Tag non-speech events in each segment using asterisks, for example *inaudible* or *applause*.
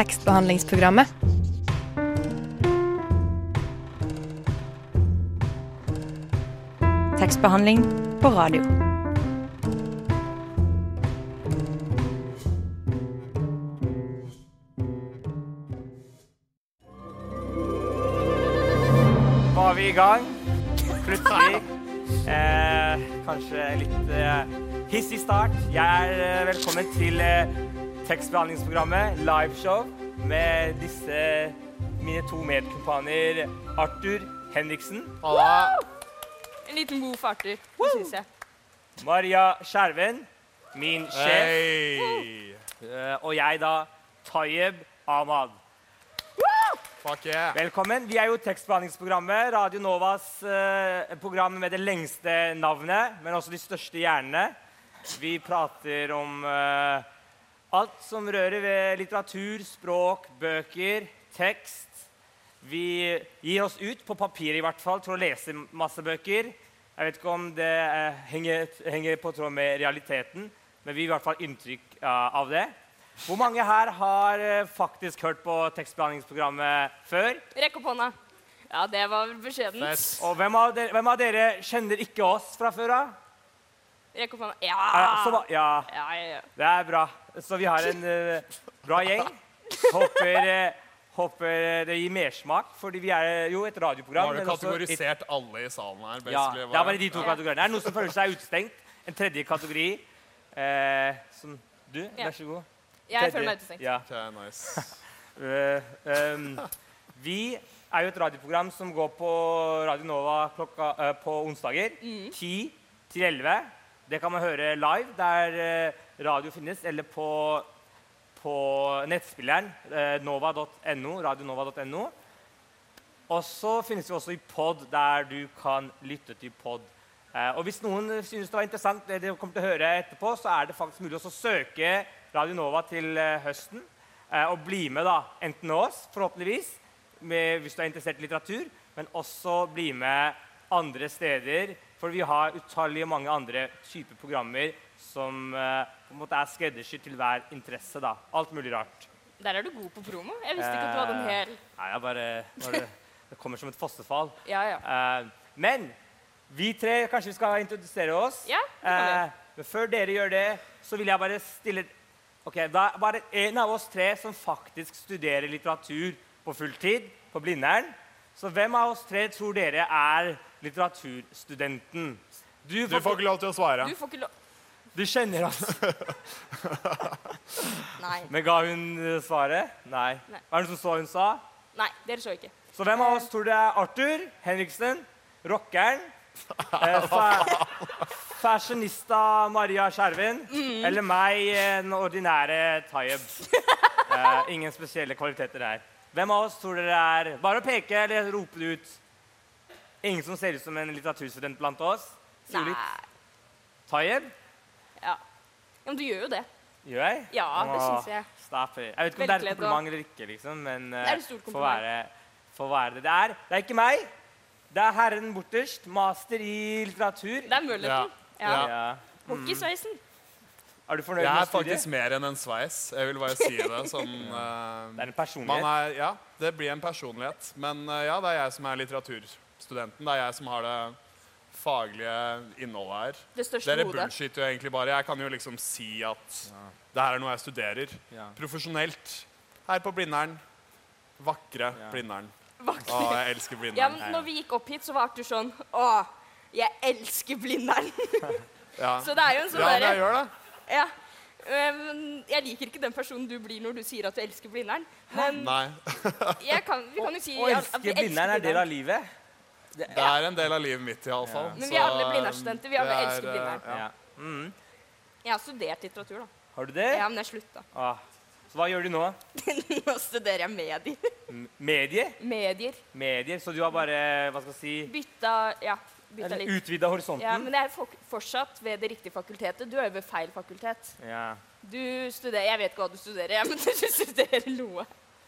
tekstbehandlingsprogrammet. Tekstbehandling på radio. var vi i gang. Plutselig. Eh, kanskje litt eh, hissig start. Jeg er eh, velkommen til eh, tekstbehandlingsprogrammet Liveshow med disse mine to medkumpaner Arthur Henriksen, En liten god for Arthur, syns jeg. Maria Skjerven, min sjef, Hey. eh, og jeg da, Tayeb Ahmad. Fuck yeah. Velkommen. Vi er jo tekstbehandlingsprogrammet. Radio Novas eh, program med det lengste navnet, men også de største hjernene. Vi prater om eh, alt som rører ved litteratur, språk, bøker, tekst. Vi gir oss ut, på papir i hvert fall, til å lese masse bøker. Jeg vet ikke om det eh, henger, henger på tråd med realiteten, men vi gir i hvert fall inntrykk eh, av det. Hvor mange her har eh, faktisk hørt på tekstbehandlingsprogrammet før? Rekk opp hånda. Ja, det var beskjedent. Og hvem av dere, hvem av dere kjenner ikke oss fra før av? Rekk opp hånda. Eh, Ja! ja, Ja, ja, det er bra. Så vi har en eh, bra gjeng. Håper, eh, håper det gir mersmak, fordi vi er jo et Nå radioprogram. har du men også et- kategorisert alle i salen her. Ja, basically. det er bare de to Ja. kategoriene. Er noen som føler seg utestengt? En tredje kategori. Eh, som du, Ja. vær så god. Jeg føler meg utestengt. Ja. Ok, nice. *laughs* Eh, ehm, vi er jo et radioprogram som går på Radio Nova klokka, eh, på onsdager. 10 til 11. Det kan man høre live der eh, radio finnes, eller på, på nettspilleren eh, nova.no. radionova.no. Og så finnes vi også i pod, der du kan lytte til pod. Eh, og hvis noen synes det var interessant, det de kommer til å høre etterpå, så er det faktisk mulig å søke Radio Nova til høsten. Og bli med, da, enten oss, forhåpentligvis, med, hvis du er interessert i litteratur, men også bli med andre steder. For vi har utallige mange andre typer programmer som eh, på en måte er skreddersydd til hver interesse. da. Alt mulig rart. Der er du god på promo. Jeg visste ikke at du hadde en hel Nei, jeg bare, bare Det kommer som et fossefall. *laughs* Ja, ja. Eh, men vi tre, kanskje vi skal introdusere oss. Ja, det kan vi. Eh, men før dere gjør det, så vil jeg bare stille Ok, Da er bare en av oss tre som faktisk studerer litteratur på fulltid på Blindern. Så hvem av oss tre tror dere er litteraturstudenten? Du, Du får ikke lov til å svare. Du får ikke lov du kjenner oss. *laughs* Nei. Men ga hun eh, svaret? Nei. Nei. Var det noen som så hun sa? Nei, dere så ikke. Så hvem av oss tror det er Arthur Henriksen, rockeren, *laughs* eh, fa fashionista Maria Skjerven, eller meg, eh, den ordinære Tayeb? *laughs* Eh, ingen spesielle kvaliteter her. Hvem av oss tror dere er Bare å peke eller rope det ut. Ingen som ser ut som en litteraturstudent blant oss? Nei. Ta Tayeb? Ja. ja, men du gjør jo det. Gjør jeg? Ja, det Åh, syns jeg. It. Jeg vet ikke om det er et kompliment eller ikke, liksom, men uh, Det er et stort får være, får være det det er. Det er ikke meg. Det er herren borterst, master i litteratur. Det er møllerten. Ja. Ja. Ja. Hockeysveisen. Er du fornøyd Jeg med er faktisk mer enn en sveis. Jeg vil bare si det *laughs* som uh, Det er en man personlighet. er, Ja, det blir en personlighet. Men uh, ja, det er jeg som er litteraturstudenten. Det er jeg som har det faglige innholdet her. Det største Dere hodet. bullshitter jo egentlig bare. Jeg kan jo liksom si at det her er noe jeg studerer. Ja. Profesjonelt. Her på Blindern. Vakre Ja. Blindern. Vakre. Å, jeg elsker Ja, men når vi gikk opp hit, så var Arthur sånn Å, jeg elsker Blindern. *laughs* Ja, *laughs* Så det er jo en sånn ja derre jeg gjør det. Ja. Men jeg liker ikke den personen du blir når du sier at du elsker Blindern. Men Nei. *laughs* jeg kan, vi kan jo si Å at- elske vi elsker Blindern er del av livet. Det er en del av livet mitt, iallfall. Men vi er alle Blindern-studenter. Vi alle er, elsker eh, Blindern. Ja. Ja. Mm. Jeg har studert litteratur, da. Har du det? Ja, men jeg slutta. Ah. Så hva gjør du nå? *laughs* Nå studerer jeg medier. Medier? Medier. Medier, Så du har bare hva skal jeg si, Bytta Ja, bytta litt. utvida horisonten? Ja, men jeg er fortsatt ved det riktige fakultetet. Du er ved feil fakultet. Ja. Du studerer Jeg vet ikke hva du studerer, ja, men *laughs* du studerer noe.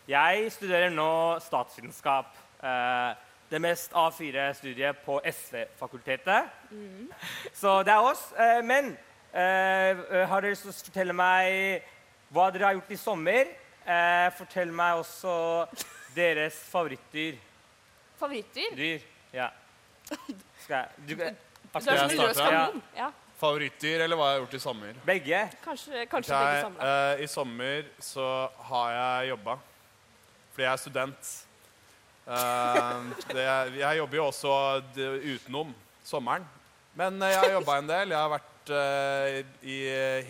Jeg studerer nå statsvitenskap. Eh, det mest A4-studiet på SV-fakultetet. Så det er oss. Eh, men eh, har dere lyst til å fortelle meg hva dere har gjort i sommer? Eh, fortell meg også *laughs* deres favorittdyr. Favorittdyr? Dyr. Ja. *laughs* Skal jeg du, Du Aksel, er jeg som en rød starte? Ja, Favorittdyr, eller hva jeg har gjort i sommer? Begge. kanskje kanskje Ok, begge samla. eh, I sommer så har jeg jobba. Fordi jeg er student. Eh, det, jeg jobber jo også d- utenom sommeren. Men eh, jeg har jobba en del. Jeg har vært eh, i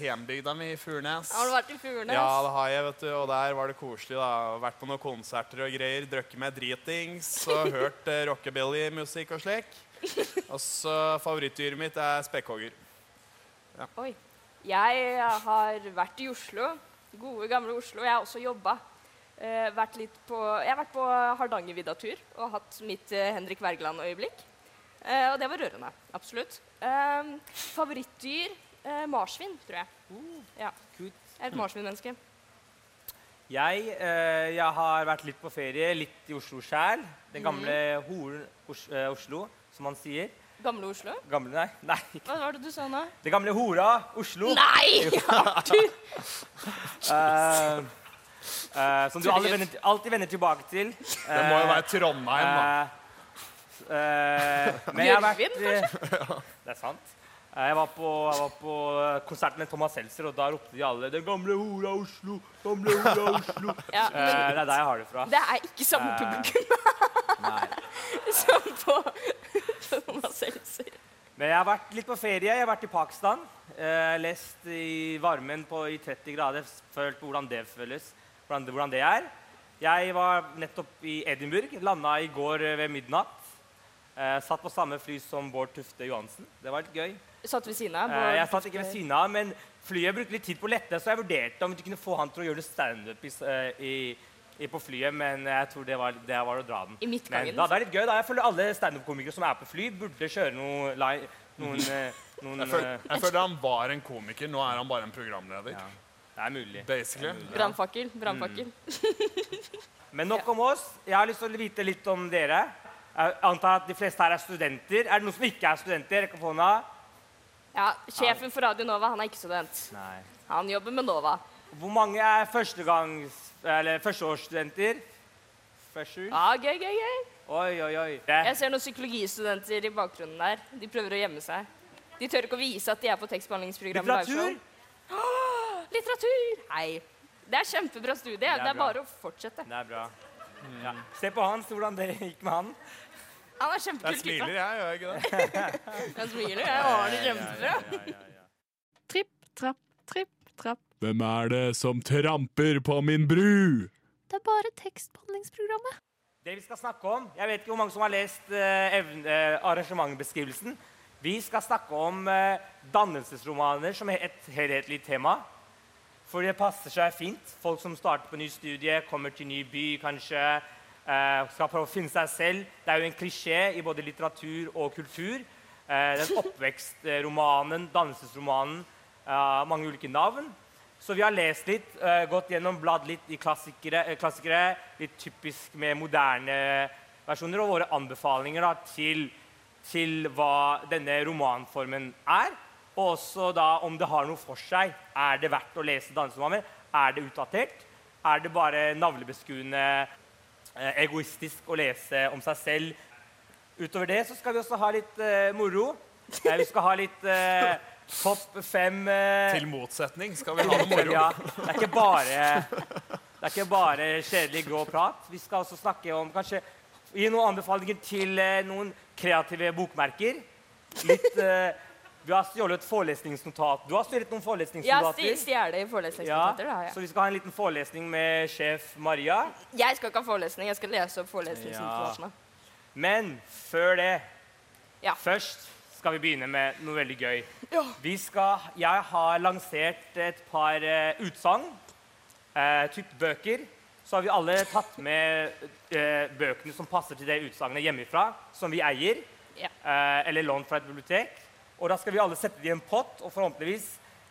hjembygda mi i Furnes. Har du vært i Furnes? Ja, det har jeg, vet du. Og der var det koselig. da. Vært på noen konserter og greier. Drukket med dritings og hørt uh, rockabilly-musikk og slik. Og så favorittdyret mitt er spekkhogger. Oi. Jeg har vært i Oslo. Gode, gamle Oslo. Jeg har også jobba. Eh, vært litt på, jeg har vært på Hardangervidda-tur og hatt mitt eh, Henrik Wergeland-øyeblikk. Eh, og det var rørende. Absolutt. Eh, favorittdyr? Eh, marsvin, tror jeg. Ja. Jeg er et marsvinmenneske. Jeg, eh, jeg har vært litt på ferie, litt i Oslo sjæl. Den gamle mm. eh, Oslo, som man sier. Gamle Oslo? Gamle, nei, nei. Hva var det du sa nå? Det gamle hora Oslo. Nei! Arthur! uh, Uh, som du alltid vender, alltid vender tilbake til. Det må jo være Trondheim, da. Uh, eh, men jeg har vært Bjørgvin, eh, *laughs* Det er sant. Eh, Jeg var, på, jeg var på konserten med Thomas Seltzer, og da ropte de alle 'Den gamle hora Oslo', gamle hora Oslo. *laughs* Ja, Eh, men det er der jeg har det fra. det er ikke samme Eh, publikum *laughs* som på *laughs* Thomas Seltzer. Men jeg har vært litt på ferie. Jeg har vært i Pakistan. Eh, lest i varmen på, i 30 grader. Følt på hvordan det føles. Hvordan det, hvordan det er. Jeg var nettopp i Edinburgh. Landa i går eh, ved midnatt. Eh, satt på samme fly som Bård Tufte Johansen. Det var litt gøy. Satt ved siden av. Eh, jeg satt ikke ved siden av, men flyet brukte litt tid på å lette, så jeg vurderte om vi kunne få han til å gjøre det standup i, eh, i, i, på flyet, men jeg tror det var, det var å dra den. I Men midtgangen. da, det er litt gøy. da. Jeg føler alle standup-komikere som er på fly, burde kjøre noe li- noen, *laughs* eh, noen Jeg føler, jeg føler han var en komiker. Nå er han bare en programleder. ja, Det er mulig. Basically. Brannfakkel. Brannfakkel. Men nok *laughs* om oss. Jeg har lyst til å vite litt om dere. Jeg antar at de fleste her er studenter. Er det noen som ikke er studenter? Rekk opp hånda. Ja, Sjefen for Radio Nova han er ikke student. Nei. Han jobber med Nova. Hvor mange er førstegangs... Eller førsteårsstudenter? Ja, gøy, gøy, gøy. Oi, oi, oi. Jeg ser noen psykologistudenter i bakgrunnen der. De prøver å gjemme seg. De tør ikke å vise at de er på tekstbehandlingsprogrammet. Litteratur? Liveshow. Litteratur! Hei. Det er kjempebra studie. Det er er, bra. bare å fortsette. Det er bra. Ja. Se på Hans, hvordan det gikk med han. Han er Jeg kjempekul smiler, jeg. Gjør jeg ikke det? *laughs* jeg smiler. Jeg har det kjempebra. Tripp, trapp, tripp, trapp. Hvem er det som tramper på min bru? Det er bare tekstbehandlingsprogrammet. Det vi skal snakke om Jeg vet ikke hvor mange som har lest eh, eh, arrangementbeskrivelsen. Vi skal snakke om eh, dannelsesromaner som er et helhetlig tema. For det passer seg fint. Folk som starter på ny studie, kommer til ny by kanskje. Eh, skal prøve å finne seg selv. Det er jo en klisjé i både litteratur og kultur. Eh, den oppvekstromanen, dansesromanen, eh, mange ulike navn. Så vi har lest litt, gått gjennom, bladd litt i klassikere, klassikere litt typisk med moderne versjoner, og våre anbefalinger da, til, til hva denne romanformen er. Og også da om det har noe for seg. Er det verdt å lese dansesromaner? Er det utdatert? Er det bare navlebeskuende, egoistisk å lese om seg selv? Utover det så skal vi også ha litt eh, moro. Eh, vi skal ha litt eh, topp fem eh, Til motsetning skal vi ha noe moro. ja, det er ikke bare Det er ikke bare kjedelig grå prat. Vi skal også snakke om kanskje Gi noen anbefalinger til eh, noen kreative bokmerker. Litt Vi har stjålet forelesningsnotat. Du har stjålet noen Ja, forelesningsnotater. stjele i Ja, forelesningsnotater. det har jeg. så vi skal ha en liten forelesning med sjef Maria. Jeg skal ikke ha forelesning. Jeg skal lese opp forelesningsnotatene. Men før det Ja. Først skal vi begynne med noe veldig gøy. Ja. Vi skal, jeg har lansert et par uh, utsagn, uh, typ bøker. Så har vi alle tatt med uh, bøkene som passer til det utsagnet hjemmefra, som vi eier, Ja. Uh, eller lånt fra et bibliotek. Og da skal vi alle sette det i en pott, og forhåpentligvis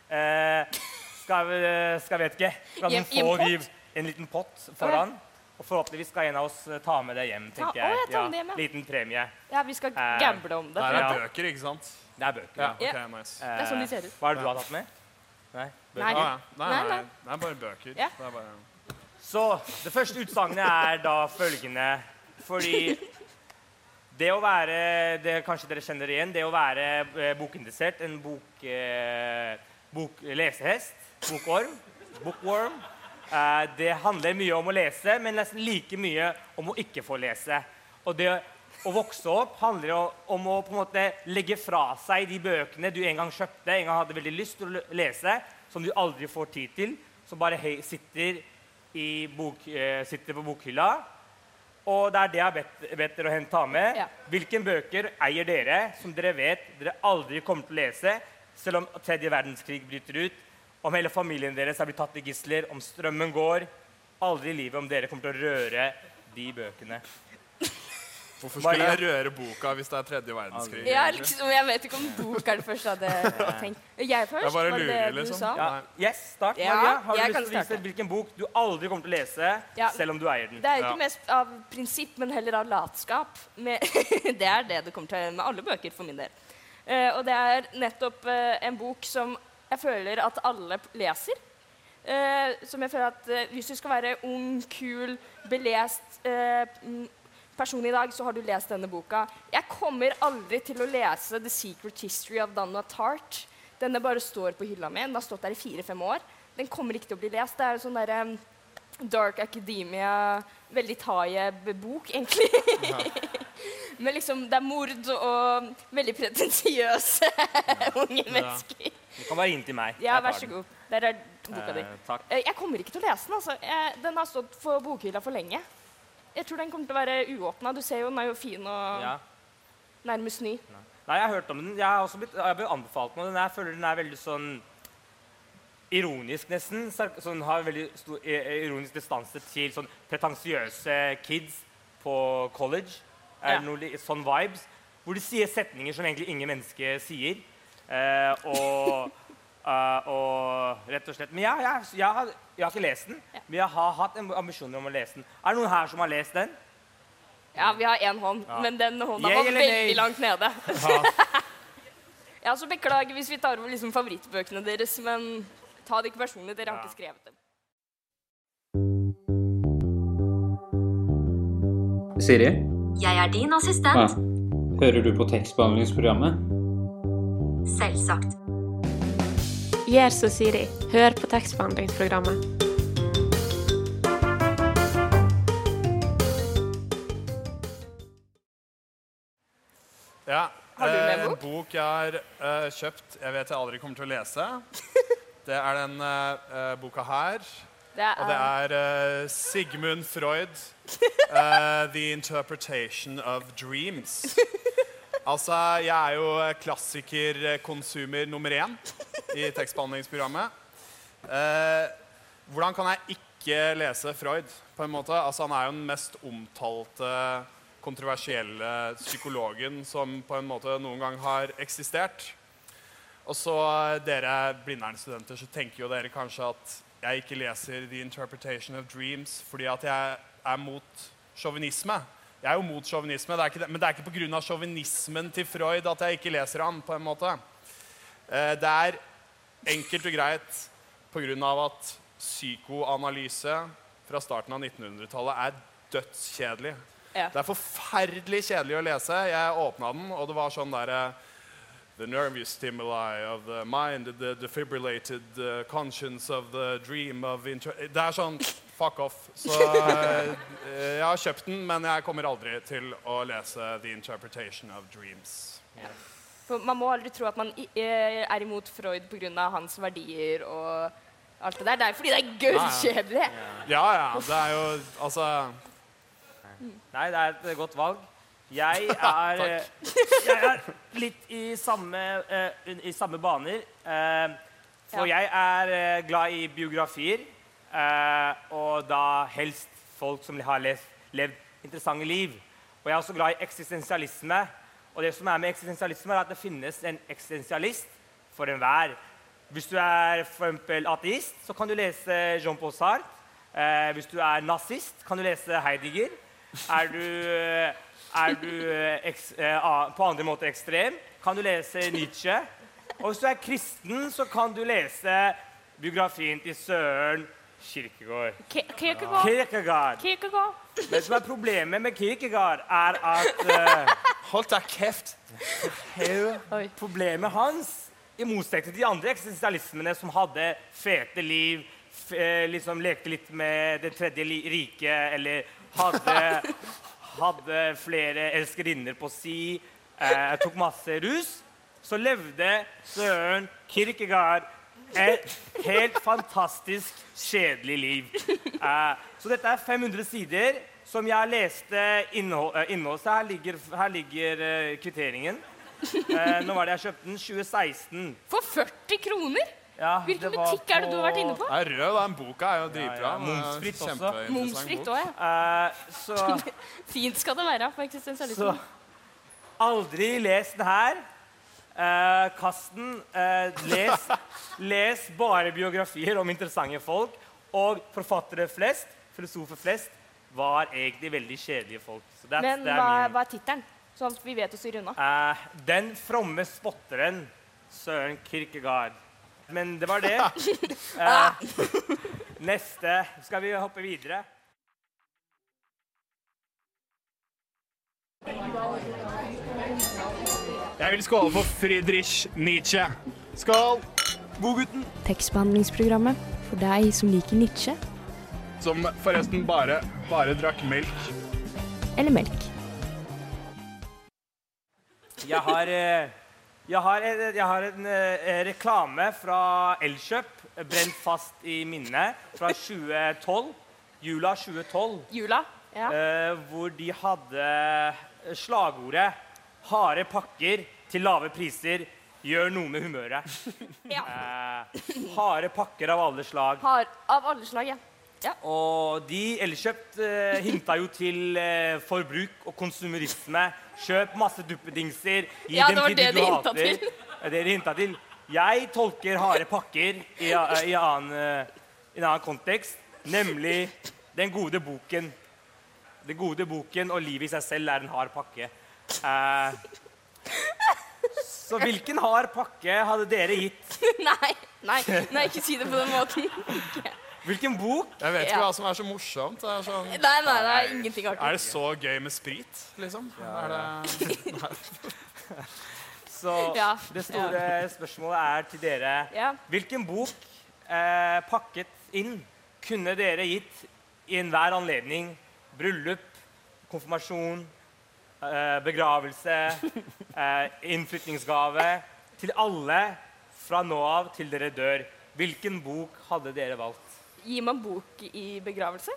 eh, skal vi, skal vet ikke, skal I en- noen i en få de en liten pott foran. Og forhåpentligvis skal en av oss eh, ta med det hjem, tenker ja, jeg. tar med ja. liten premie. Ja, vi skal Eh, gamble om det. Det er Ja. bøker, ikke sant? Det er bøker. Ja, Ja. ok, nice. Eh, Det er sånn de ser ut. Hva er det du har tatt med? Nei? Nei. Ah, ja. nei, Nei, nei, nei. det er bare bøker. Ja. Det er bare... Så det første utsagnet er da følgende Fordi det å være det Kanskje dere kjenner igjen. Det å være eh, en bok, eh, bok, lesehest, bokorm, bookworm eh, Det handler mye om å lese, men nesten like mye om å ikke få lese. Og det å vokse opp handler om å på en måte legge fra seg de bøkene du en gang kjøpte, en gang hadde veldig lyst til å lese, som du aldri får tid til, som bare sitter, bok, eh, sitter på bokhylla. Og det er det jeg har bedt, bedt dere å ta med. Ja. Hvilke bøker eier dere som dere vet dere aldri kommer til å lese, selv om tredje verdenskrig bryter ut, om hele familien deres er blitt tatt i gisler, om strømmen går? Aldri i livet om dere kommer til å røre de bøkene. Hvorfor skulle jeg røre boka hvis det er tredje verdenskrig? Jeg, er liksom, jeg vet ikke om bok er det første jeg hadde *laughs* tenkt. Jeg først? Jeg bare lurer, det du liksom. sa? Ja. Ja. Yes, start, Ja, Maria. Har du jeg lyst til å vise starte. hvilken bok du aldri kommer til å lese, Ja. selv om du eier den? Det er ikke Ja. mest av prinsipp, men heller av latskap. Med, *laughs* det er det det kommer til å gjøre med alle bøker, for min del. Uh, og det er nettopp uh, en bok som jeg føler at alle leser. Uh, som jeg føler at Hvis du skal være ung, kul, belest mm, i dag, så har du lest denne boka. Jeg kommer aldri til å lese The Secret History of Donna Tart. Denne bare står på hylla mi. Den har stått der i fire-fem år. Den kommer ikke til å bli lest. Det er sånn derre Dark Academia, veldig taie-bok, egentlig. *laughs* Men liksom, det er mord og veldig pretensiøse unge mennesker. Du kan bare inntil meg. Ja, vær så god. Der er boka di. Eh, takk. Eh, Jeg kommer ikke til å lese den. altså. Jeg, den har stått på bokhylla for lenge. Jeg tror den kommer til å være uåpna. Du ser jo, den er jo fin og Ja. nærmest ny. Nei, jeg har hørt om den. Jeg har også blitt, jeg blitt anbefalt den. Jeg føler den er veldig sånn ironisk, nesten. Sånn, har veldig stor ironisk distanse til sånn pretensiøse kids på college. Er Ja. noe sånn vibes? Hvor de sier setninger som egentlig ingen menneske sier. Eh, og, eh, og rett og slett Men jeg, jeg, jeg, har, jeg har ikke lest den, Ja. men jeg har hatt ambisjoner om å lese den. Er det noen her som har lest den? Ja, vi har én hånd, Ja. men den hånda yeah, var veldig langt nede. *laughs* ja, så Beklager hvis vi tar over liksom favorittbøkene deres, men ta det ikke personlig. Dere har ikke skrevet dem. Siri? Jeg er din Ja. assistent. Hører du på tekstbehandlingsprogrammet? Selvsagt. Gjør som Siri. Hør på tekstbehandlingsprogrammet. Ja. Har du med eh, bok? En bok jeg har eh, kjøpt jeg vet jeg aldri kommer til å lese. *laughs* Det er den eh, eh, boka her. Det er, Og det er eh, Sigmund Freud, *laughs* eh, 'The Interpretation of Dreams'. *laughs* Altså, jeg er jo klassikerkonsumer nummer én i tekstbehandlingsprogrammet. Eh, hvordan kan jeg ikke lese Freud, på en måte? Altså, han er jo den mest omtalte, kontroversielle psykologen som på en måte noen gang har eksistert. Og så eh, dere Blindern-studenter, så tenker jo dere kanskje at jeg ikke leser The Interpretation of Dreams fordi at jeg er mot sjåvinisme. Jeg er jo mot sjåvinisme, det ikke det- men det er ikke pga. sjåvinismen til Freud at jeg ikke leser han. på en måte. Eh, Det er enkelt og greit pga. at psykoanalyse fra starten av 1900-tallet er dødskjedelig. Ja. Det er forferdelig kjedelig å lese. Jeg åpna den, og det var sånn derre The nervous stimuli of the mind, the defibrillated uh, conscience of the dream of inter Det er sånn fuck off. Så *laughs* eh, jeg har kjøpt den, men jeg kommer aldri til å lese The Interpretation of Dreams. For man må aldri tro at man eh, er imot Freud pga. hans verdier og alt det der. Det er fordi det er gørrkjedelig. Ja, ja. Det er jo Altså Nei, det er et godt valg. Jeg *laughs* er, eh, jeg er litt i samme, uh, i samme baner. Uh, for Ja. jeg er uh, glad i biografier, eh, og da helst folk som har lest, levd interessante liv. Og jeg er også glad i eksistensialisme. Og det som er med eksistensialisme, er at det finnes en eksistensialist for enhver. Hvis du er for ateist, så kan du lese Jean-Paul Sartre. Eh, hvis du er nazist, kan du lese Heidegger. Er du, er du eh, eks, eh, på andre måter ekstrem, kan du lese Nietzsche. Og hvis du er kristen, så kan du lese biografien til Søren Kierkegaard. Ke- Kierkegaard. Kierkegaard. Kierkegaard. Det som er problemet med Kierkegaard, er at uh, *laughs* Hold deg kjeft! Problemet hans, i motsetning til de andre eksistensialismene som hadde fete liv, f eh, liksom lekte litt med Det tredje riket, eller hadde, *laughs* hadde flere elskerinner på si, uh, tok masse rus, så levde Søren Kierkegaard et helt fantastisk kjedelig liv. Eh, så dette er 500 sider som jeg leste innholdet innhold. Her ligger, her ligger eh, kvitteringen. Eh, nå var det jeg kjøpte den. 2016. For 40 kroner? Ja, Hvilken det var butikk er det du har vært inne på? Det er rød, den boka er jo dritbra. Ja, ja, momsfritt også. Momsfritt også, ja. Eh, så, *laughs* Fint skal det være for så eksistensialisme. aldri les den her. Eh, kast. Eh, les, les bare biografier om interessante folk. Og forfattere flest, filosofer flest, var egentlig veldig kjedelige folk. Men hva, min- hva er tittelen? Sånn at vi vet å styre unna. Eh, den fromme spotteren Søren Kierkegaard. Men det var det. *laughs* Eh, neste Skal vi hoppe videre? Jeg vil skåle for Friedrich Nietzsche. Skål! Godgutten. Tekstbehandlingsprogrammet for deg som liker Nietzsche Som forresten bare, bare drakk melk. eller melk. Jeg har, eh, jeg har, en- jeg har en eh, reklame fra Elkjøp eh, brent fast i minnet fra 2012. Jula 2012. Jula? Ja. eh, hvor de hadde slagordet 'Harde pakker til lave priser gjør noe med humøret'. *laughs* ja. Eh, harde pakker av alle slag. Har, av alle slag, ja. Og de Elkjøpt eh, hinta jo til eh, forbruk og konsumerisme. Kjøp masse duppedingser. Gi Ja, dem det var til de det du de hinta hater. til. Ja, det de hinta til. Jeg tolker harde pakker i, a- i, annen, eh, i en annen kontekst, nemlig den gode boken. Den gode boken og livet i seg selv er en hard pakke. Eh, så hvilken hard pakke hadde dere gitt? *laughs* nei, nei, nei, ikke si det på den måten. Hvilken bok? Jeg vet ikke Ja. hva som er så morsomt. Det er, sånn, Nei, nei, det er ingenting er artig. det så gøy med sprit, liksom? Er det, *laughs* Så Ja. det store spørsmålet er til dere. Ja. Hvilken bok eh, pakket inn kunne dere gitt i enhver anledning? Bryllup, konfirmasjon, begravelse, innflytningsgave. Til alle fra nå av til dere dør. Hvilken bok hadde dere valgt? Gir man bok i begravelse?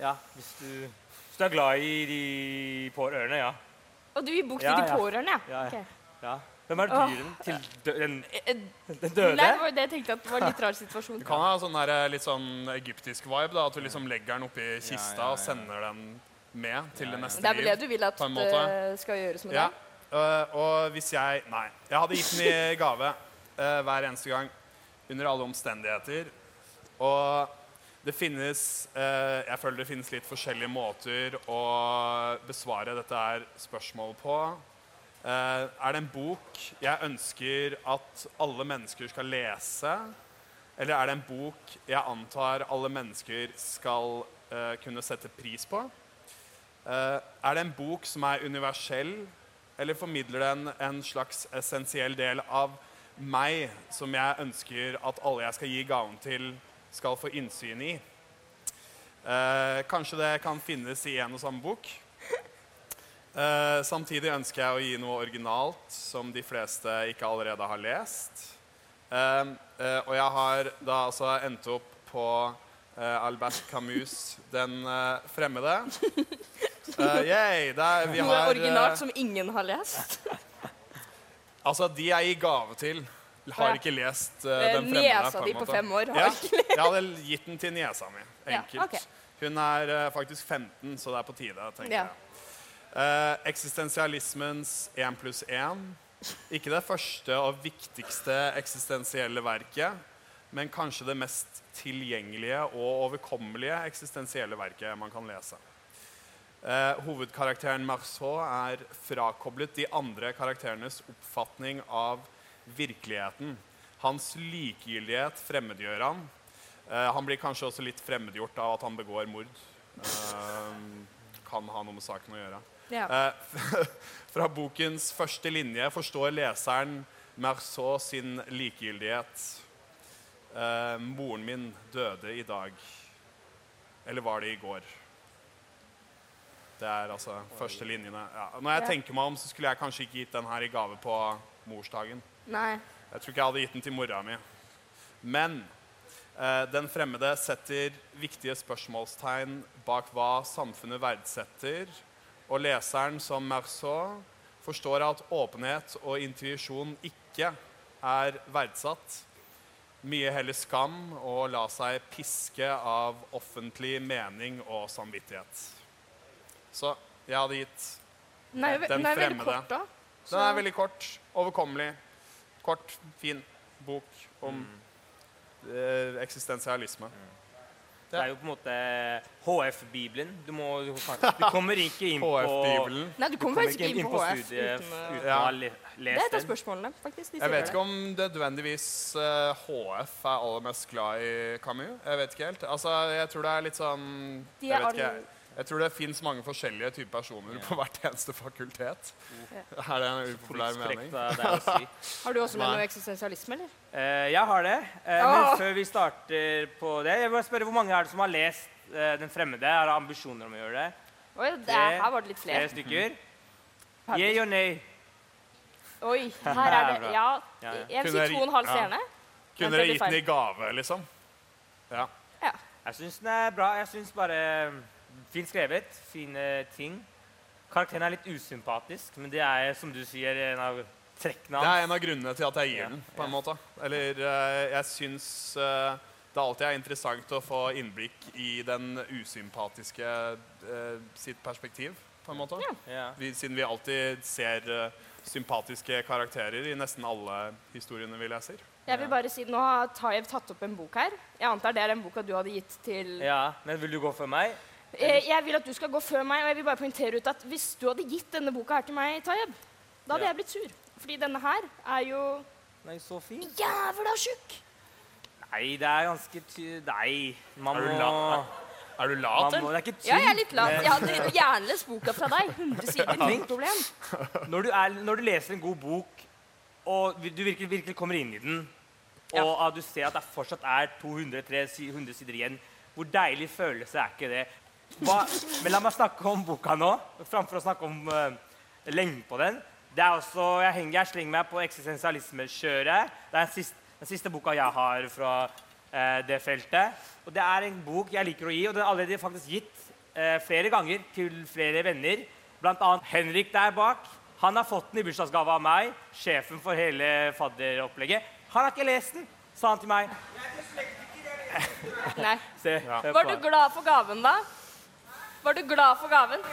Ja, hvis du, hvis du er glad i de pårørende, ja. Og du gir bok til Ja, de ja. pårørende, ja? Ja, ja. Ja. Hvem er Åh. dyren til dø den, Eh, den døde? Nei, det var det jeg tenkte at det var en litt rar situasjon. du kan ha sånn her, litt sånn egyptisk vibe. da, At du liksom legger den oppi kista og sender den med til det neste Det er vel det du vil at det skal gjøres med Ja. det? Uh, og hvis jeg Nei. Jeg hadde gitt den i *laughs* gave uh, hver eneste gang. Under alle omstendigheter. Og det finnes uh, Jeg føler det finnes litt forskjellige måter å besvare dette her spørsmålet på. Eh, er det en bok jeg ønsker at alle mennesker skal lese? Eller er det en bok jeg antar alle mennesker skal eh, kunne sette pris på? Eh, er det en bok som er universell, eller formidler den en slags essensiell del av meg som jeg ønsker at alle jeg skal gi gaven til, skal få innsyn i? Eh, kanskje det kan finnes i en og samme bok? Uh, samtidig ønsker jeg å gi noe originalt som de fleste ikke allerede har lest. Uh, uh, og jeg har da altså endt opp på Albert Camus' 'Den fremmede'. Eh, yay, der, vi Noe har, originalt eh, som ingen har lest. *laughs* Altså, de jeg gir gave til, har ikke lest uh, 'Den fremmede'. niesa på di på fem år har Ja, ikke jeg hadde gitt den til niesa mi. Ja, okay. Hun er uh, faktisk 15, så det er på tide, tenker Ja. jeg. Uh, eksistensialismens 1 pluss 1. Ikke det første og viktigste eksistensielle verket, men kanskje det mest tilgjengelige og overkommelige eksistensielle verket man kan lese. Eh, hovedkarakteren Marceau er frakoblet de andre karakterenes oppfatning av virkeligheten. Hans likegyldighet fremmedgjør han. Eh, han blir kanskje også litt fremmedgjort av at han begår mord. Eh, kan ha noe med saken å gjøre. Ja. Eh, *laughs* fra bokens første linje forstår leseren Marceau sin likegyldighet. Moren min døde i dag. Eller var det i går? Det er altså første linjene. Ja. Når jeg tenker meg om, så skulle jeg kanskje ikke gitt den her i gave på morsdagen. Nei. Jeg tror ikke jeg hadde gitt den til mora mi. Men eh, den fremmede setter viktige spørsmålstegn bak hva samfunnet verdsetter, og leseren, som Merceau, forstår at åpenhet og intuisjon ikke er verdsatt. Mye heller skam og la seg piske av offentlig mening og samvittighet. Så jeg hadde gitt Den er, Den den er veldig fremmede. kort, da. Den er veldig kort, overkommelig. Kort, fin bok om eh, eksistensialisme. Det er jo på en måte HF-bibelen. Du, du, du kommer ikke inn på HF-bibelen. Nei, du Du kommer faktisk ikke inn på HF studiet uten å uten Ja. å ha le- Det er lest et av spørsmålene, faktisk. De Jeg vet ikke om nødvendigvis eh, HF er aller mest glad i Camus. Jeg vet ikke helt. Altså, jeg tror det er litt sånn Jeg vet ikke. Jeg tror det fins mange forskjellige typer personer på hvert eneste fakultet. Er det en upopulær mening? si. *laughs* Har du også med Nei. noe eksistensialisme, eller? Eh, jeg har det. Eh, Åh! men før vi starter på det, jeg vil spørre hvor mange er det som har lest eh, Den fremmede? Har ambisjoner om å gjøre det? Oi, det er, her var det litt Flere Tre stykker? Mm. Yeah or nay? Oi, her er det *laughs* Ja, Ja, ja. jeg vil si to og en halv ja. Kunne dere gitt den i gave, liksom? Ja. Ja. Jeg syns den er bra. Jeg syns bare Fint skrevet. Fine ting. Karakteren er litt usympatisk, men det er, som du sier, en av trekkene Det er en av grunnene til at jeg gir den. på en ja. måte. Eller eh, jeg syns eh, det alltid er interessant å få innblikk i den usympatiske eh, sitt perspektiv, på en måte. Ja. Vi, siden vi alltid ser sympatiske karakterer i nesten alle historiene vi leser. Jeg vil bare si, Nå har Tayev tatt opp en bok her. Jeg antar det er den boka du hadde gitt til ja, men vil du gå for meg? Eh, Jeg vil at du skal gå før meg, og jeg vil bare poengtere ut at hvis du hadde gitt denne boka her til meg, Tayeb, da hadde Ja. jeg blitt sur. Fordi denne her er jo Nei, så fin. jævla tjukk. Nei, det er ganske ty... Nei, man Er du må, Er du lat, eller? må Det er ikke tynt. Ja, jeg er litt lat. Jeg hadde gjerne lest boka fra deg. 100 sider, ingen problem. Når du, er, når du leser en god bok, og du virkelig, virkelig kommer inn i den, og ja. du ser at det fortsatt er 200-300 sider igjen, hvor deilig følelse er ikke det? Hva, men la meg snakke om boka nå, framfor å snakke om uh, lengden på den. Det er også, jeg, henger, jeg slenger meg på eksistensialismekjøret. Det er den siste, den siste boka jeg har fra uh, det feltet. Og det er en bok jeg liker å gi, og den er allerede faktisk gitt uh, flere ganger til flere venner. Blant annet Henrik der bak. Han har fått den i bursdagsgave av meg, sjefen for hele fadderopplegget. Han har ikke lest den, sa han til meg. Jeg er dyslektiker, Nei. *laughs* Se, hør Var du glad for gaven, da? Var du glad for gaven?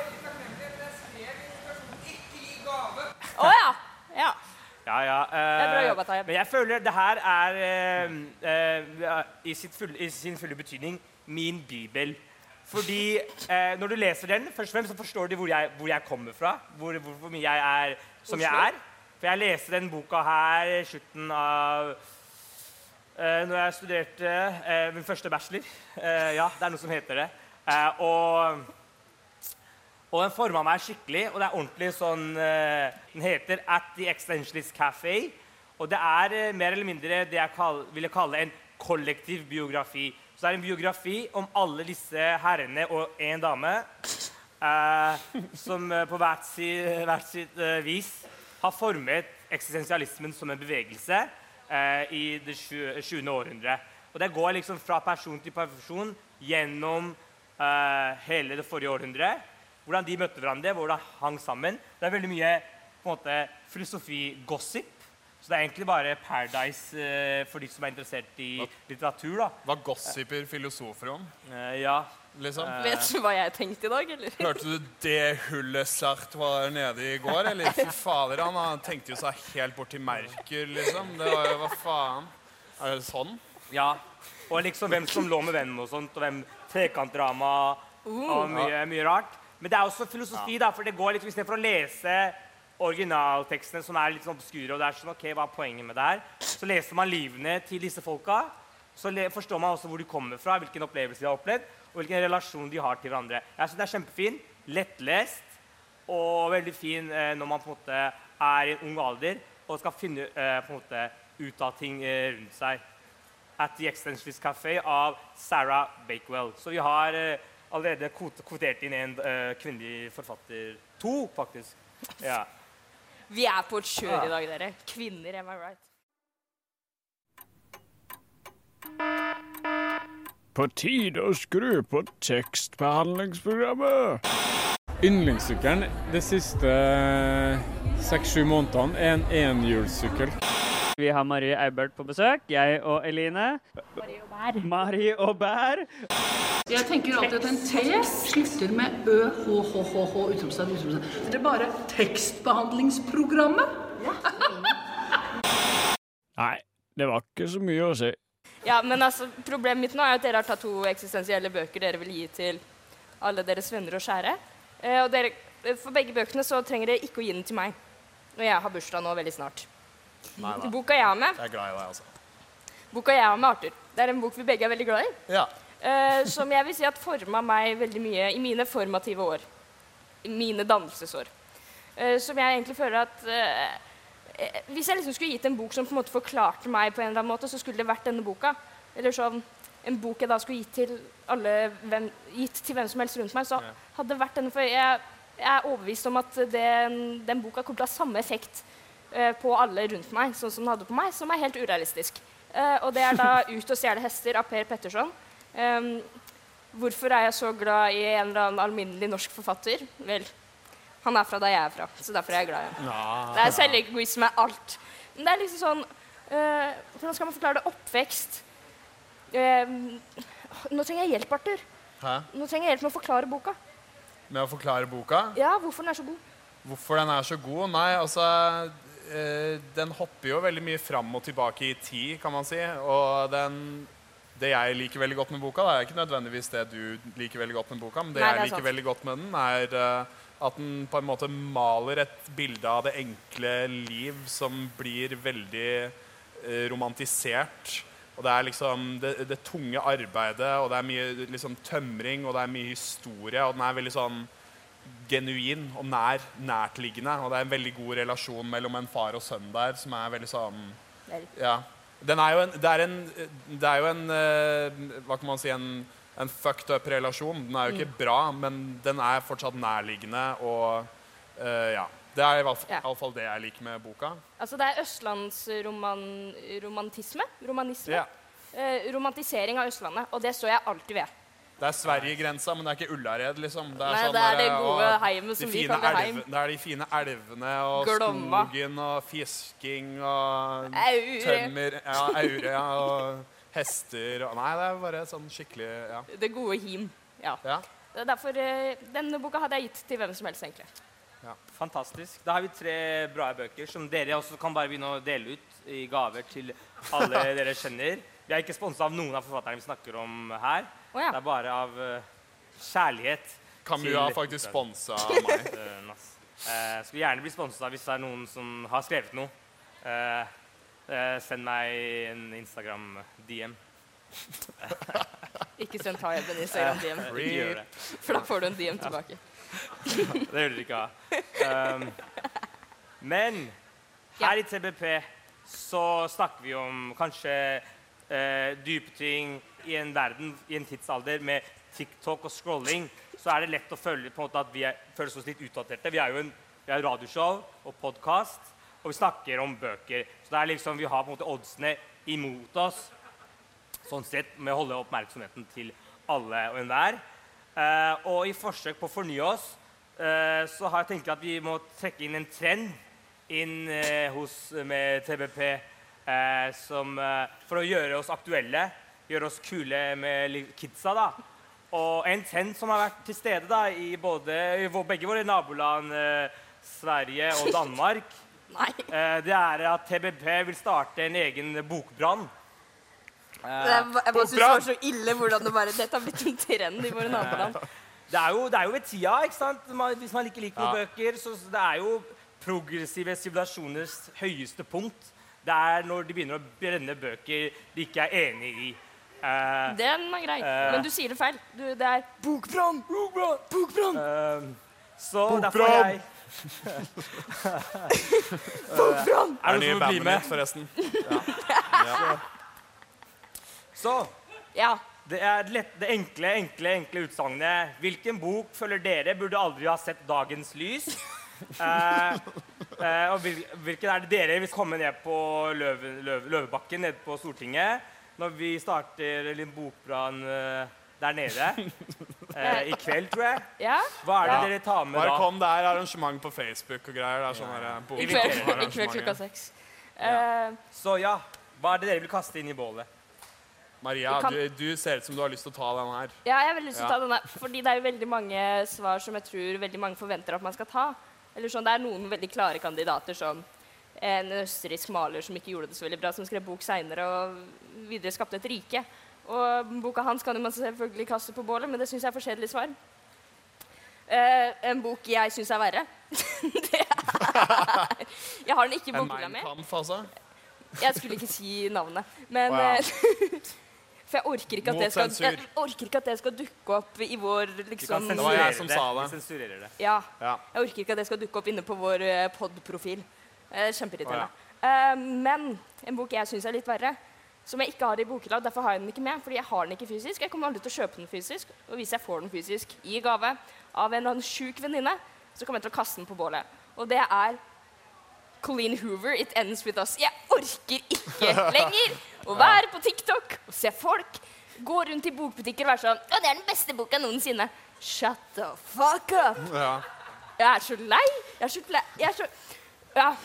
Å ja. ja. Ja, ja. eh, Det er bra jobba, Tayyip. Men jeg føler det her er eh, eh, i, sitt fulle, i sin fulle betydning min bibel. Fordi eh, når du leser den, først og fremst så forstår du hvor jeg, hvor jeg kommer fra. Hvor, hvor, hvor mye jeg er som jeg er. For jeg leste den boka her i slutten av eh, Når jeg studerte eh, min første bachelor. Eh, ja, det er noe som heter det. Eh, og og den forma meg skikkelig. Og det er ordentlig sånn uh, Den heter At the Extensionist Café. Og det er uh, mer eller mindre det jeg kall, ville kalle en kollektiv biografi. Så det er en biografi om alle disse herrene og én dame Uh, som på hvert, si, hvert sitt vis har formet eksistensialismen som en bevegelse i det 20. århundre. Og det går liksom fra person til person gjennom hele det forrige århundret. Hvordan de møtte hverandre, hvordan de hang sammen. Det er veldig mye på en måte, filosofi-gossip. Så det er egentlig bare Paradise eh, for de som er interessert i litteratur. da. Hva gossiper filosofer om? Eh, ja. liksom? Eh, Vet du hva jeg tenkte i dag, eller? Hørte du det hullet Sartre var nede i går, eller? Fy fader, han, han tenkte jo seg helt bort til Merkur, liksom. Det var jo, hva faen? Er det sånn? ja. Og liksom hvem som lå med vennen og sånt, og hvem trekantdrama og mye, mye rart. Men det er også filosofi, da, for det går litt, istedenfor å lese originaltekstene som er litt sånn obskure, og det er sånn, ok, hva er poenget med det her, så leser man livene til disse folka, så forstår man også hvor de kommer fra, hvilken opplevelse de har opplevd, og hvilken relasjon de har til hverandre. Jeg synes det er kjempefin, lettlest og veldig fin eh, når man på en måte er i en ung alder og skal finne eh, på en måte ut av ting eh, rundt seg. At the Extensionist Café av Sarah Bakewell. Så vi har eh, allerede kvotert inn en uh, kvinnelig forfatter. To, faktisk. Ja. Vi er på et kjør i dag, dere. Kvinner, am I right? På tide å skru på tekstbehandlingsprogrammet. Yndlingssykkelen de siste seks-sju månedene er en enhjulssykkel. Vi har Marie Eibert på besøk. Jeg og Eline. Marie og Bær. Jeg tenker alltid at en T slutter med ø, h, h, h, h, utropstegn, utropstegn. Det er bare tekstbehandlingsprogrammet. *laughs* Nei, det var ikke så mye å si. Ja, men altså, Problemet mitt nå er at dere har tatt to eksistensielle bøker dere vil gi til alle deres venner og kjære. Eh, og dere, for begge bøkene så trenger dere ikke å gi den til meg når jeg har bursdag nå veldig snart. Nei da. Boka jeg har med, Jeg er glad i deg, altså. boka jeg har med Arthur, det er en bok vi begge er veldig glad i. Ja. Uh, som jeg vil si at forma meg veldig mye i mine formative år. I mine dannelsesår. Uh, som jeg egentlig føler at eh, Hvis jeg liksom skulle gitt en bok som på en måte forklarte meg på en eller annen måte, så skulle det vært denne boka. Eller sånn en bok jeg da skulle gitt til alle hvem, gitt til hvem som helst rundt meg, så hadde det vært denne. For jeg, jeg er overbevist om at den, den boka kommer til å ha samme effekt på alle rundt meg, sånn som den hadde på meg, som er helt urealistisk. Eh, og det er da 'Ut og stjele hester' av Per Petterson. Hvorfor er jeg så glad i en eller annen alminnelig norsk forfatter? Vel, han er fra der jeg er fra, så derfor er jeg glad i ham. Det er selvegoisme, alt. Men det er liksom sånn eh, Hvordan skal man forklare det? Oppvekst. Eh, nå trenger jeg hjelp, Arthur. Hæ? Nå trenger jeg hjelp med å forklare boka. Med å forklare boka. Ja, hvorfor den er så god. Hvorfor den er så god? Nei, altså eh, Den hopper jo veldig mye fram og tilbake i tid, kan man si. Og den Det jeg liker veldig godt med boka, da, er ikke nødvendigvis det du liker veldig godt med boka, men det Nei, det jeg liker sant. veldig godt med den, er eh, at den på en måte maler et bilde av det enkle liv som blir veldig eh, romantisert. Og det er liksom det, det tunge arbeidet, og det er mye liksom, tømring, og det er mye historie, og den er veldig sånn genuin og nær, nærtliggende. Og det er en veldig god relasjon mellom en far og sønn der, som er veldig sånn Ja. Den er jo en Det er, en, det er jo en eh, Hva kan man si en, en fucked up relasjon. Den er jo Mm. ikke bra, men den er fortsatt nærliggende og uh, Ja. Det er i hvert fall, Ja. det jeg liker med boka. Altså, det er østlandsromantisme. Romanisme. Ja. Eh, romantisering av Østlandet. Og det står jeg alltid ved. Det er Sverige-grensa, men det er ikke Ullared, liksom. Det er, Nei, sånn det er det gode heimet som vi kaller heim. Det er de fine elvene og Glomma. skogen og fisking og Aure. tømmer Ja, aure ja, og hester og Nei, det er bare sånn skikkelig Ja. Det gode him. Ja. ja. Det er derfor eh, Denne boka hadde jeg gitt til hvem som helst, egentlig. Ja. Fantastisk. Da har vi tre bra bøker som dere også kan bare begynne å dele ut i gaver til alle *laughs* dere kjenner. Vi er ikke sponsa av noen av forfatterne vi snakker om her. Å ja. Det er bare av eh, kjærlighet. Camus har faktisk sponsa meg. Eh, *laughs* Eh, skulle gjerne bli sponsa hvis det er noen som har skrevet noe. Eh, eh, send meg en Instagram-DM. Ikke send Tayeb en i Instagram-DM, for da får du en DM tilbake. *laughs* Det vil dere ikke ha. Um, men her i TBP så snakker vi om kanskje eh, dype ting i en verden, i en tidsalder med TikTok og scrolling. Så er det lett å føle på en måte at vi føles oss litt utdaterte. Vi er jo en, vi er radioshow og podkast, og vi snakker om bøker. Så det er liksom, vi har på en måte oddsene imot oss sånn sett med å holde oppmerksomheten til alle og enhver. Eh, og i forsøk på å fornye oss, eh, så har jeg tenkt at vi må trekke inn en trend inn eh, hos med TBP eh, som, eh, for å gjøre oss aktuelle, gjøre oss kule med kidsa. da. Og en trend som har vært til stede da, i både, i begge våre naboland, eh, Sverige og *laughs* Danmark, Nei. eh, det er at TBP vil starte en egen bokbrann. Eh, er, jeg bare synes det var så ille hvordan det bare Dette har blitt en trend i våre naboland. Det er jo, det er jo ved tida, ikke sant? Man, hvis man ikke liker noen Ja. bøker. Så det er jo progressive sivilisasjoners høyeste punkt. Det er når de begynner å brenne bøker de ikke er enig i. Eh, Den er grei. Uh, Men du sier det feil. Du, det er bokbrann! Bokbrann! eh, så derfor Bokbrann! har jeg *laughs* Bokbrann! Er det noen som vil bli med? Ja forresten. Så Ja. det er lett, det enkle, enkle, enkle utsagnet. Hvilken bok føler dere burde aldri ha sett dagens lys? *laughs* Eh, eh, og hvilken er det dere vil komme ned på Løve, Løve, Løvebakken nede på Stortinget når vi starter en bokbrann eh, der nede *laughs* eh, i kveld, tror jeg? ja. Hva er det Ja. dere tar med Bare da? kom, det er arrangement på Facebook og greier. Det er sånn I kveld, I kveld klokka seks. Eh, Så ja, hva er det dere vil kaste inn i bålet? Maria, kan- du, du ser ut som du har lyst til å ta den her. ja, jeg har veldig lyst til å ta den her, fordi det er jo veldig mange svar som jeg tror veldig mange forventer at man skal ta. Eller sånn, Det er noen veldig klare kandidater, som en østerriksk maler som ikke gjorde det så veldig bra, som skrev bok seinere og videre skapte et rike. Og boka hans kan man selvfølgelig kaste på bålet, men det syns jeg er for kjedelig svar. Uh, en bok jeg syns er verre. *laughs* det er, jeg har den ikke i En bokhylla mi. Altså. Jeg skulle ikke si navnet, men wow. eh, *laughs* For jeg orker, ikke at det skal, jeg orker ikke at det skal dukke opp i vår liksom Det var jeg som sa det. Det. Ja. Ja. Jeg orker ikke at det skal dukke opp inne på vår eh, pod-profil. Eh, Kjempeirriterende. Eh, men en bok jeg syns er litt verre, som jeg ikke har i bokhylla, derfor har jeg den ikke med, fordi jeg har den ikke fysisk. Jeg kommer aldri til å kjøpe den fysisk, og hvis jeg får den fysisk i gave av en eller annen sjuk venninne, så kommer jeg til å kaste den på bålet. Og det er Colleen Hoover, 'It Ends With Us'. Jeg orker ikke *laughs* lenger å være på TikTok og se folk gå rundt i bokbutikker og være sånn 'Å, det er den beste boka noensinne'. Shut the fuck up! Ja. Jeg er så lei. Jeg er så lei. Jeg er så Ja.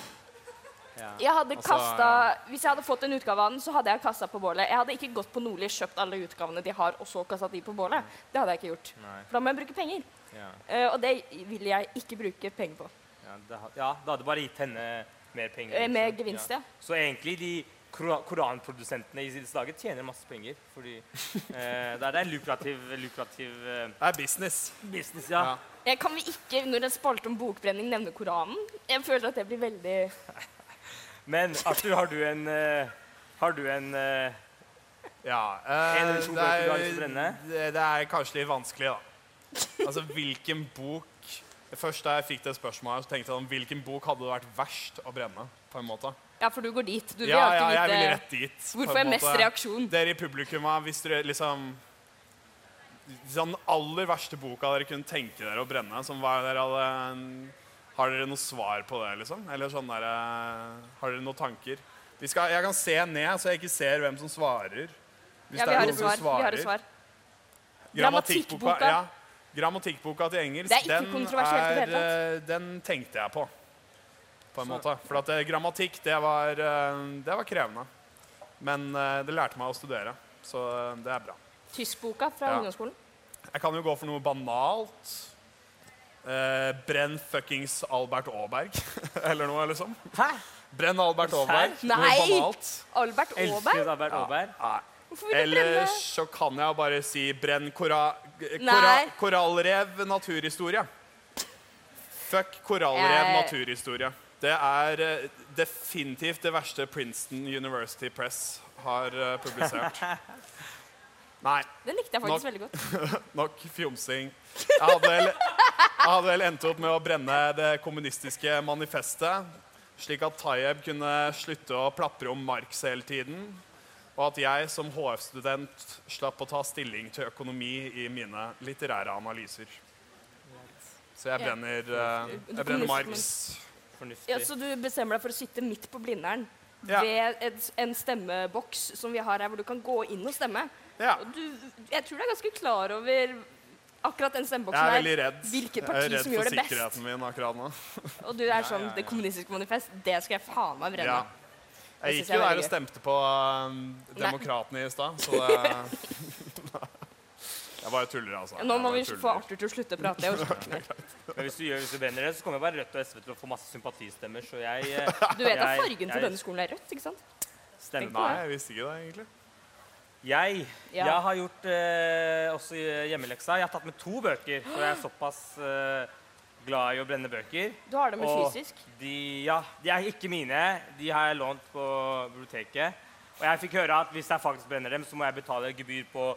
Jeg hadde Altså, kastet, Hvis jeg hadde fått en utgave av den, så hadde jeg kasta på bålet. Jeg hadde ikke gått på Nordli kjøpt alle utgavene de har, og så kasta de på bålet. Det hadde jeg ikke gjort. For da må jeg bruke penger. Ja. Uh, og det vil jeg ikke bruke penger på. Ja, det, ja, det hadde bare gitt henne mer penger. Liksom. med gevinst, ja. Så egentlig de koranprodusentene i disse dager tjener masse penger. Fordi uh, *laughs* det er en lukrativ, lukrativ uh, Det er business. business, ja. Ja. Eh, kan vi ikke, når en spalte om bokbrenning, nevne Koranen? Jeg føler at det blir veldig *laughs* Men Arthur, har du en eh, Har du en eh, Ja, eh, En eller to det, bøker du har lyst til å er, brenne? det, det er kanskje litt vanskelig, da. Altså, hvilken bok Først da jeg fikk det spørsmålet, så tenkte jeg om hvilken bok hadde det vært verst å brenne? på en måte. Ja, for du går dit. Du vil Ja, ja, jeg vil rett dit. Hvorfor er mest reaksjon? Dere i publikum, hvis dere liksom Den aller verste boka dere kunne tenke dere å brenne, som var dere hadde Har dere noe svar på det, liksom? Eller sånn der, Har dere noen tanker? Vi skal, jeg kan se ned, så jeg ikke ser hvem som svarer. Hvis Ja, det vi er har noen et som svar. Vi har et svar. Grammatikkboka. Ja, grammatikkboka til engelsk, Det er ikke den, kontroversielt i det hele er, eh, den tenkte jeg på. På en måte. For at eh, grammatikk, det var, eh, det var krevende. Men eh, det lærte meg å studere, så eh, det er bra. Tyskboka fra Ja. ungdomsskolen. Jeg kan jo gå for noe banalt. Eh, brenn fuckings Albert Aaberg, *laughs* eller noe, liksom. Hæ? Brenn Albert Aaberg. Nei! banalt. Albert Elsker Aaberg? Albert Aaberg. Ja. Ellers så kan jeg bare si brenn kora, kora, korallrev naturhistorie. Fuck korallrev Jeg- naturhistorie. Det er eh, definitivt det verste Princeton University Press har eh, publisert. *laughs* Nei, Den likte jeg faktisk Nok. veldig godt. *laughs* nok fjomsing. Jeg hadde, jeg hadde vel endt opp med å brenne det kommunistiske manifestet, slik at Tayeb kunne slutte å plapre om Marx hele tiden, og at jeg som HF-student slapp å ta stilling til økonomi i mine litterære analyser. Så jeg brenner, eh, jeg brenner Marx. Ja, så du bestemmer deg for å sitte midt på Blindern Ja. ved et, en stemmeboks som vi har her, hvor du kan gå inn og stemme. Ja. Du, jeg tror du er ganske klar over akkurat den Jeg stemmeboksen er som veldig redd. Hvilket Jeg er redd som for gjør best. sikkerheten min akkurat nå. *laughs* Og du er sånn Det kommunistiske manifest, det skal jeg faen meg brenne. Ja. Jeg gikk jo er der og stemte på um, Demokratene i stad, så *laughs* det *laughs* Jeg bare tuller, altså. Nå må vi tuller. få Arthur til å slutte å prate. Jeg orker ikke mer. Men hvis du gjør hvis du brenner det, så kommer bare Rødt og SV til å få masse sympatistemmer. Så jeg eh, Du vet at Jeg- fargen til denne skolen er rødt, ikke sant? stemmer. Nei, jeg visste ikke det, egentlig. Jeg, Ja. jeg har gjort eh, også hjemmeleksa. Jeg har tatt med to bøker, for jeg er såpass eh, glad i å brenne bøker. Du har det med Og fysisk. De, ja, de er ikke mine. De har jeg lånt på biblioteket. Og jeg fikk høre at hvis jeg faktisk brenner dem, så må jeg betale gebyr på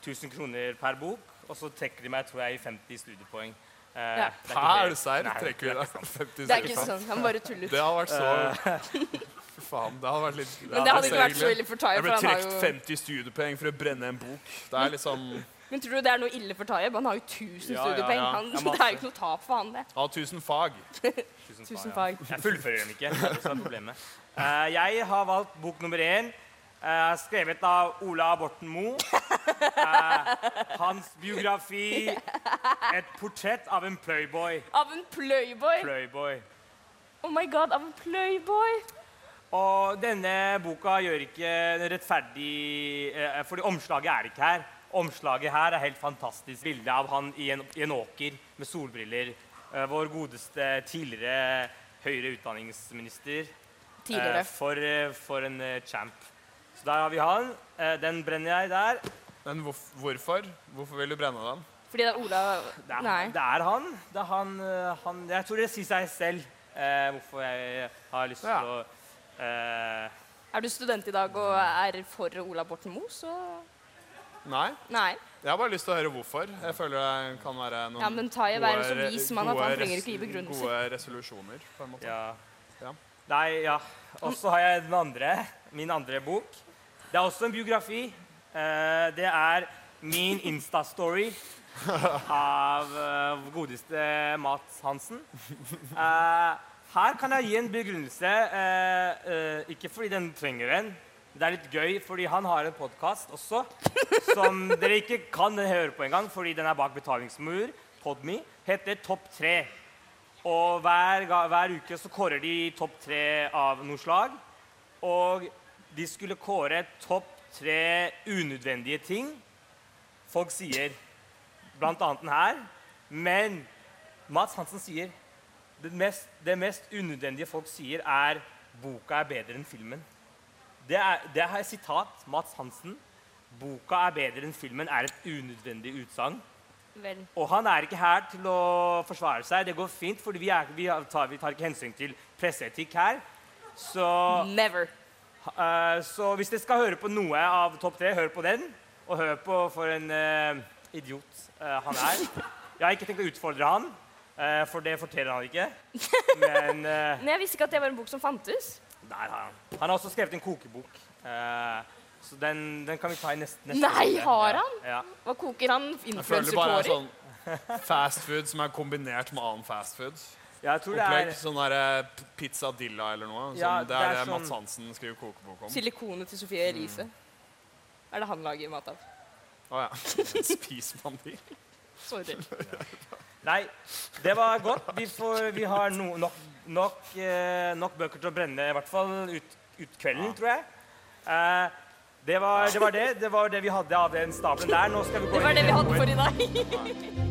1000 kroner per bok. Og så trekker de meg tror jeg, i 50 studiepoeng. Eh, Ja. det er ikke Hæ, er du serr? Trekker vi deg 50 studiepoeng? Det er ikke sånn. Han bare tuller. Det har vært så Fy *laughs* faen, det hadde vært litt Men det hadde ikke vært så ille for Tayyip. Jeg ble trukket 50 studiepoeng for å brenne en bok. Det er liksom Men tror du det er noe ille for Tayyip? Han har jo 1000 Ja, ja, studiepoeng. ja. Han, *laughs* det er jo ikke noe tap for han, det. Ha 1000 fag. *laughs* Tusen fag. Jeg fullfører dem ikke. Det er problemet. Eh, jeg har valgt bok nummer én. Uh, skrevet av Ola Borten Moe. Uh, hans biografi 'Et portrett av en playboy'. Av en playboy! playboy. Oh my god, av en playboy! Og denne boka gjør ikke rettferdig eh, Fordi omslaget er ikke her. Omslaget her er helt fantastisk. Bilde av han i en, i en åker med solbriller. Eh, vår godeste tidligere høyere utdanningsminister. Tidligere. Eh, for, eh, for en champ. Så der har vi han. Den brenner jeg der. Men hvorfor? Hvorfor vil du brenne den? Fordi det er Ola Det er, Nei. det er han. Det er han, han Jeg tror det sier seg selv eh, hvorfor jeg har lyst til Ja. å Er du student i dag og er for Ola Borten Moe, så Nei. Nei. Jeg har bare lyst til å høre hvorfor. Jeg føler det kan være noen Ja, men Tayyip er en så gode- vis mann at han trenger ikke gi begrunnelser. Gode resolusjoner, på en måte. Ja. Ja. Nei, ja. Og så har jeg den andre, min andre bok. Det er også en biografi. Eh, det er min Insta-story *laughs* av uh, godeste Mats Hansen. Eh, her kan jeg gi en begrunnelse, eh, eh, ikke fordi den trenger en. Det er litt gøy, fordi han har en podkast også som *laughs* dere ikke kan høre på engang, fordi den er bak betalingsmur. Podme heter Topp tre. Og hver, hver uke så kårer de topp tre av noe slag. Og de skulle kåre topp tre unødvendige ting folk sier. Blant annet den her. Men Mats Hansen sier det mest, det mest unødvendige folk sier, er 'boka er bedre enn filmen'. Det er, det er sitat. Mats Hansen. 'Boka er bedre enn filmen' er et unødvendig utsagn. Vel. Og han er ikke her til å forsvare seg. Det går fint, for vi, vi, tar, vi tar ikke hensyn til presseetikk her. Så, Never. Uh, så hvis dere skal høre på noe av Topp tre, hør på den. Og hør på for en uh, idiot uh, han er. Jeg har ikke tenkt å utfordre han, for det forteller han ikke. *laughs* Men eh, Men jeg visste ikke at det var en bok som fantes. der har han. Han har også skrevet en kokebok. Eh, så den, den kan vi ta i neste, neste Nei, runde. har han? Ja. Hva koker han? Jeg føler bare er sånn fast food som er kombinert med annen fast food. Jeg tror det er sånn der pizza dilla eller noe. Sånn, Ja, det det er er det sånn- Mats Hansen skriver kokebok om. Silikonet til Sofie Elise. Er det han lager mat av? Å ja. *laughs* Spiser man de? Sorry. *laughs* Nei, det var godt. Vi, får, vi har no, nok, nok, eh, nok bøker til å brenne, i hvert fall ut, ut kvelden, tror jeg. Eh, det, var, det var det. Det var det vi hadde av den stabelen der. Nå skal vi gå Det var det vi hadde for i dag. *laughs*